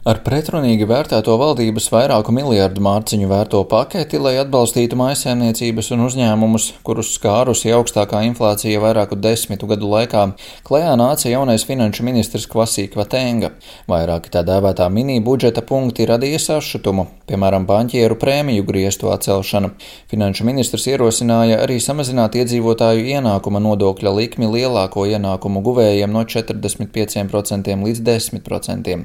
Ar pretrunīgi vērtēto valdības vairāku miljardu mārciņu vērto paketi, lai atbalstītu maisaimniecības un uzņēmumus, kurus skārusi augstākā inflācija vairāku desmitu gadu laikā, klajā nāca jaunais finanšu ministrs Kvasīkva Tenga. Vairāki tā dēvētā mini budžeta punkti radīja sašutumu, piemēram, banķieru prēmiju griestu atcelšana. Finanšu ministrs ierosināja arī samazināt iedzīvotāju ienākuma nodokļa likmi lielāko ienākumu guvējiem no 45% līdz 10%.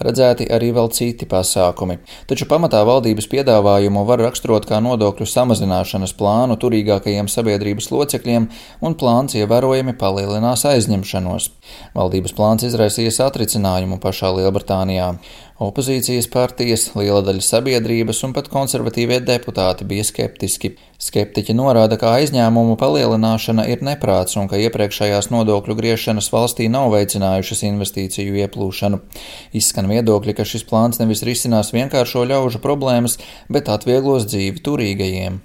Paredzēt paredzēti arī vēl citi pasākumi, taču pamatā valdības piedāvājumu var raksturot kā nodokļu samazināšanas plānu turīgākajiem sabiedrības locekļiem, un plāns ievērojami palielinās aizņemšanos. Valdības plāns izraisīja satricinājumu pašā Lielbritānijā. Opozīcijas partijas, liela daļa sabiedrības un pat konservatīvie deputāti bija skeptiski. Skeptiķi norāda, ka aizņēmumu palielināšana ir neprāts un ka iepriekšējās nodokļu griešanas valstī nav veicinājušas investīciju ieplūšanu. Izskan viedokļi, ka šis plāns nevis risinās vienkāršo ļaužu problēmas, bet atvieglos dzīvi turīgajiem.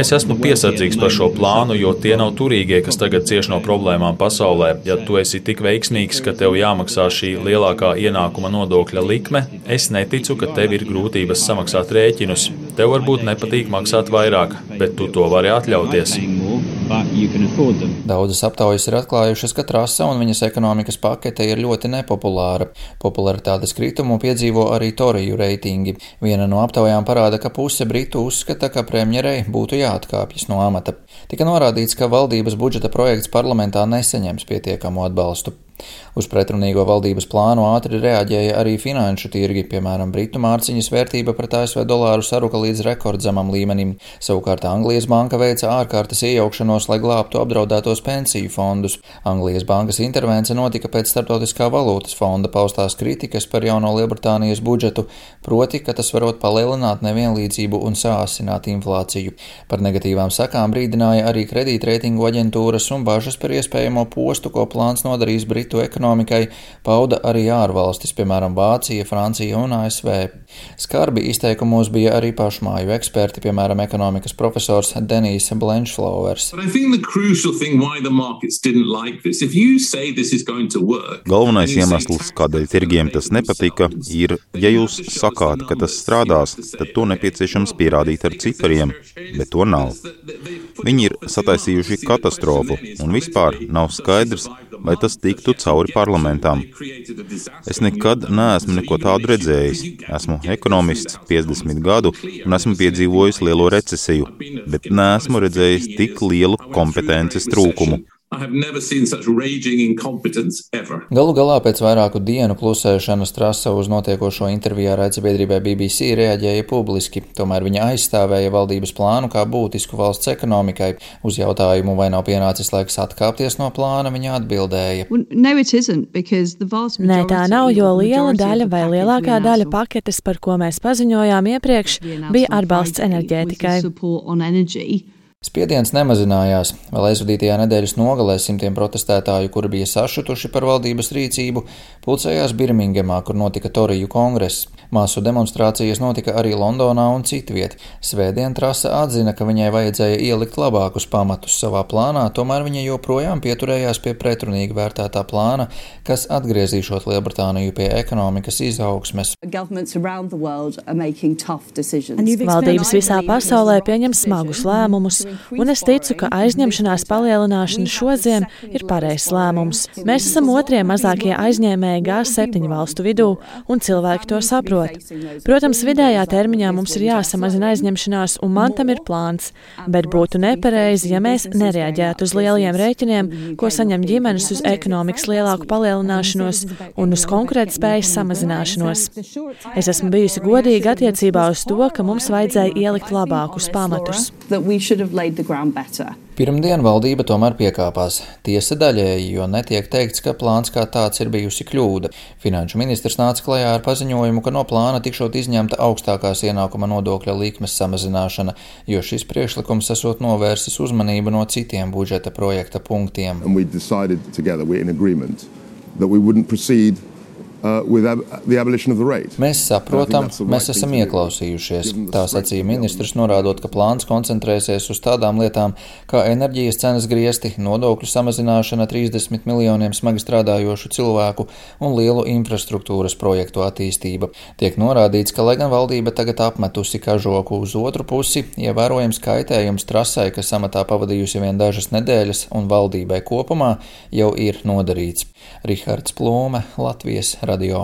Es esmu piesardzīgs par šo plānu, jo tie nav turīgie, kas tagad cieš no problēmām pasaulē. Ja tu esi tik veiksmīgs, ka tev jāmaksā šī lielākā ienākuma nodokļa likme, es neticu, ka tev ir grūtības samaksāt rēķinus. Tev varbūt nepatīk maksāt vairāk, bet tu to vari atļauties. Daudzas aptaujas ir atklājušas, ka trasa un viņas ekonomikas pakete ir ļoti nepopulāra. Popularitātes kritumu piedzīvo arī Toriju reitingi. Viena no aptaujām parāda, ka puse Britu uzskata, ka premjerei būtu jāatkāpjas no amata. Tika norādīts, ka valdības budžeta projekts parlamentā neseņems pietiekamu atbalstu. Uz pretrunīgo valdības plānu ātri reaģēja arī finanšu tirgi, piemēram, Britu mārciņas vērtība pret ASV dolāru saruka līdz rekordzemam līmenim. Savukārt Anglijas banka veica ārkārtas iejaukšanos, lai glābtu apdraudētos pensiju fondus. Anglijas bankas intervence notika pēc Startautiskā valūtas fonda paustās kritikas par jauno Lielbritānijas budžetu, proti, ka tas varot palielināt nevienlīdzību un sāsināt inflāciju. Par negatīvām sekām brīdināja arī kredītreitingu aģentūras un bažas par iespējamo postu, ko plāns nodarīs Britu Britu ekonomikai pauda arī ārvalstis, piemēram, Vācija, Francija un ASV. Skarbi izteikumos bija arī pašmāju eksperti, piemēram, ekonomikas profesors Denijs Blenčflowers. Galvenais iemesls, kādēļ tirgiem tas nepatika, ir, ja jūs sakāt, ka tas strādās, tad to nepieciešams pierādīt ar cipariem, bet to nav. Viņi ir sataisījuši katastrofu, un vispār nav skaidrs, vai tas tiktu cauri parlamentām. Es nekad neesmu neko tādu redzējis. Esmu ekonomists 50 gadu un esmu piedzīvojis lielo recesiju, bet neesmu redzējis tik lielu kompetences trūkumu. Galu galā pēc vairāku dienu klusēšanas trasa uz notiekošo intervijā raidsabiedrībai BBC reaģēja publiski, tomēr viņa aizstāvēja valdības plānu kā būtisku valsts ekonomikai. Uz jautājumu, vai nav pienācis laiks atkāpties no plāna, viņa atbildēja. Nē, tā nav, jo liela daļa vai lielākā daļa paketes, par ko mēs paziņojām iepriekš, bija atbalsts enerģētikai. Spiediens nemazinājās. Vēl aizvadītajā nedēļas nogalē simtiem protestētāju, kuri bija sašutuši par valdības rīcību, pulcējās Birmingemā, kur notika Toriju kongress. Māsu demonstrācijas notika arī Londonā un citviet. Svētdien trasa atzina, ka viņai vajadzēja ielikt labākus pamatus savā plānā, tomēr viņa joprojām pieturējās pie pretrunīgi vērtētā plāna, kas atgriezīšot Lielbritāniju pie ekonomikas izaugsmes. Valdības visā pasaulē pieņem smagus lēmumus, un es ticu, ka aizņemšanās palielināšana šoziem ir pareizs lēmums. Mēs esam otrie mazākie aizņēmēji G7 valstu vidū, un cilvēki to saprot. Protams, vidējā termiņā mums ir jāsamazina aizņemšanās, un man tam ir plāns, bet būtu nepareizi, ja mēs nereaģētu uz lielajiem rēķiniem, ko saņem ģimenes uz ekonomikas lielāku palielināšanos un uz konkurētspējas samazināšanos. Es esmu bijusi godīga attiecībā uz to, ka mums vajadzēja ielikt labākus pamatus. Pirmdien valdība tomēr piekāpās. Tiesa daļēji, jo netiek teikts, ka plāns kā tāds ir bijusi kļūda. Finanšu ministrs nāca klajā ar paziņojumu, ka no plāna tikšot izņemta augstākās ienākuma nodokļa likmes samazināšana, jo šis priekšlikums esot novērsis uzmanību no citiem budžeta projekta punktiem. Uh, mēs saprotam, mēs esam ieklausījušies, tā sacīja ministrs, norādot, ka plāns koncentrēsies uz tādām lietām kā enerģijas cenas griesti, nodokļu samazināšana 30 miljoniem smagi strādājošu cilvēku un lielu infrastruktūras projektu attīstība. Tiek norādīts, ka, lai gan valdība tagad apmetusi kažoku uz otru pusi, ievērojams kaitējums trasai, kas amatā pavadījusi vien dažas nedēļas, un valdībai kopumā jau ir nodarīts. Rihards Plūme, Latvijas radio.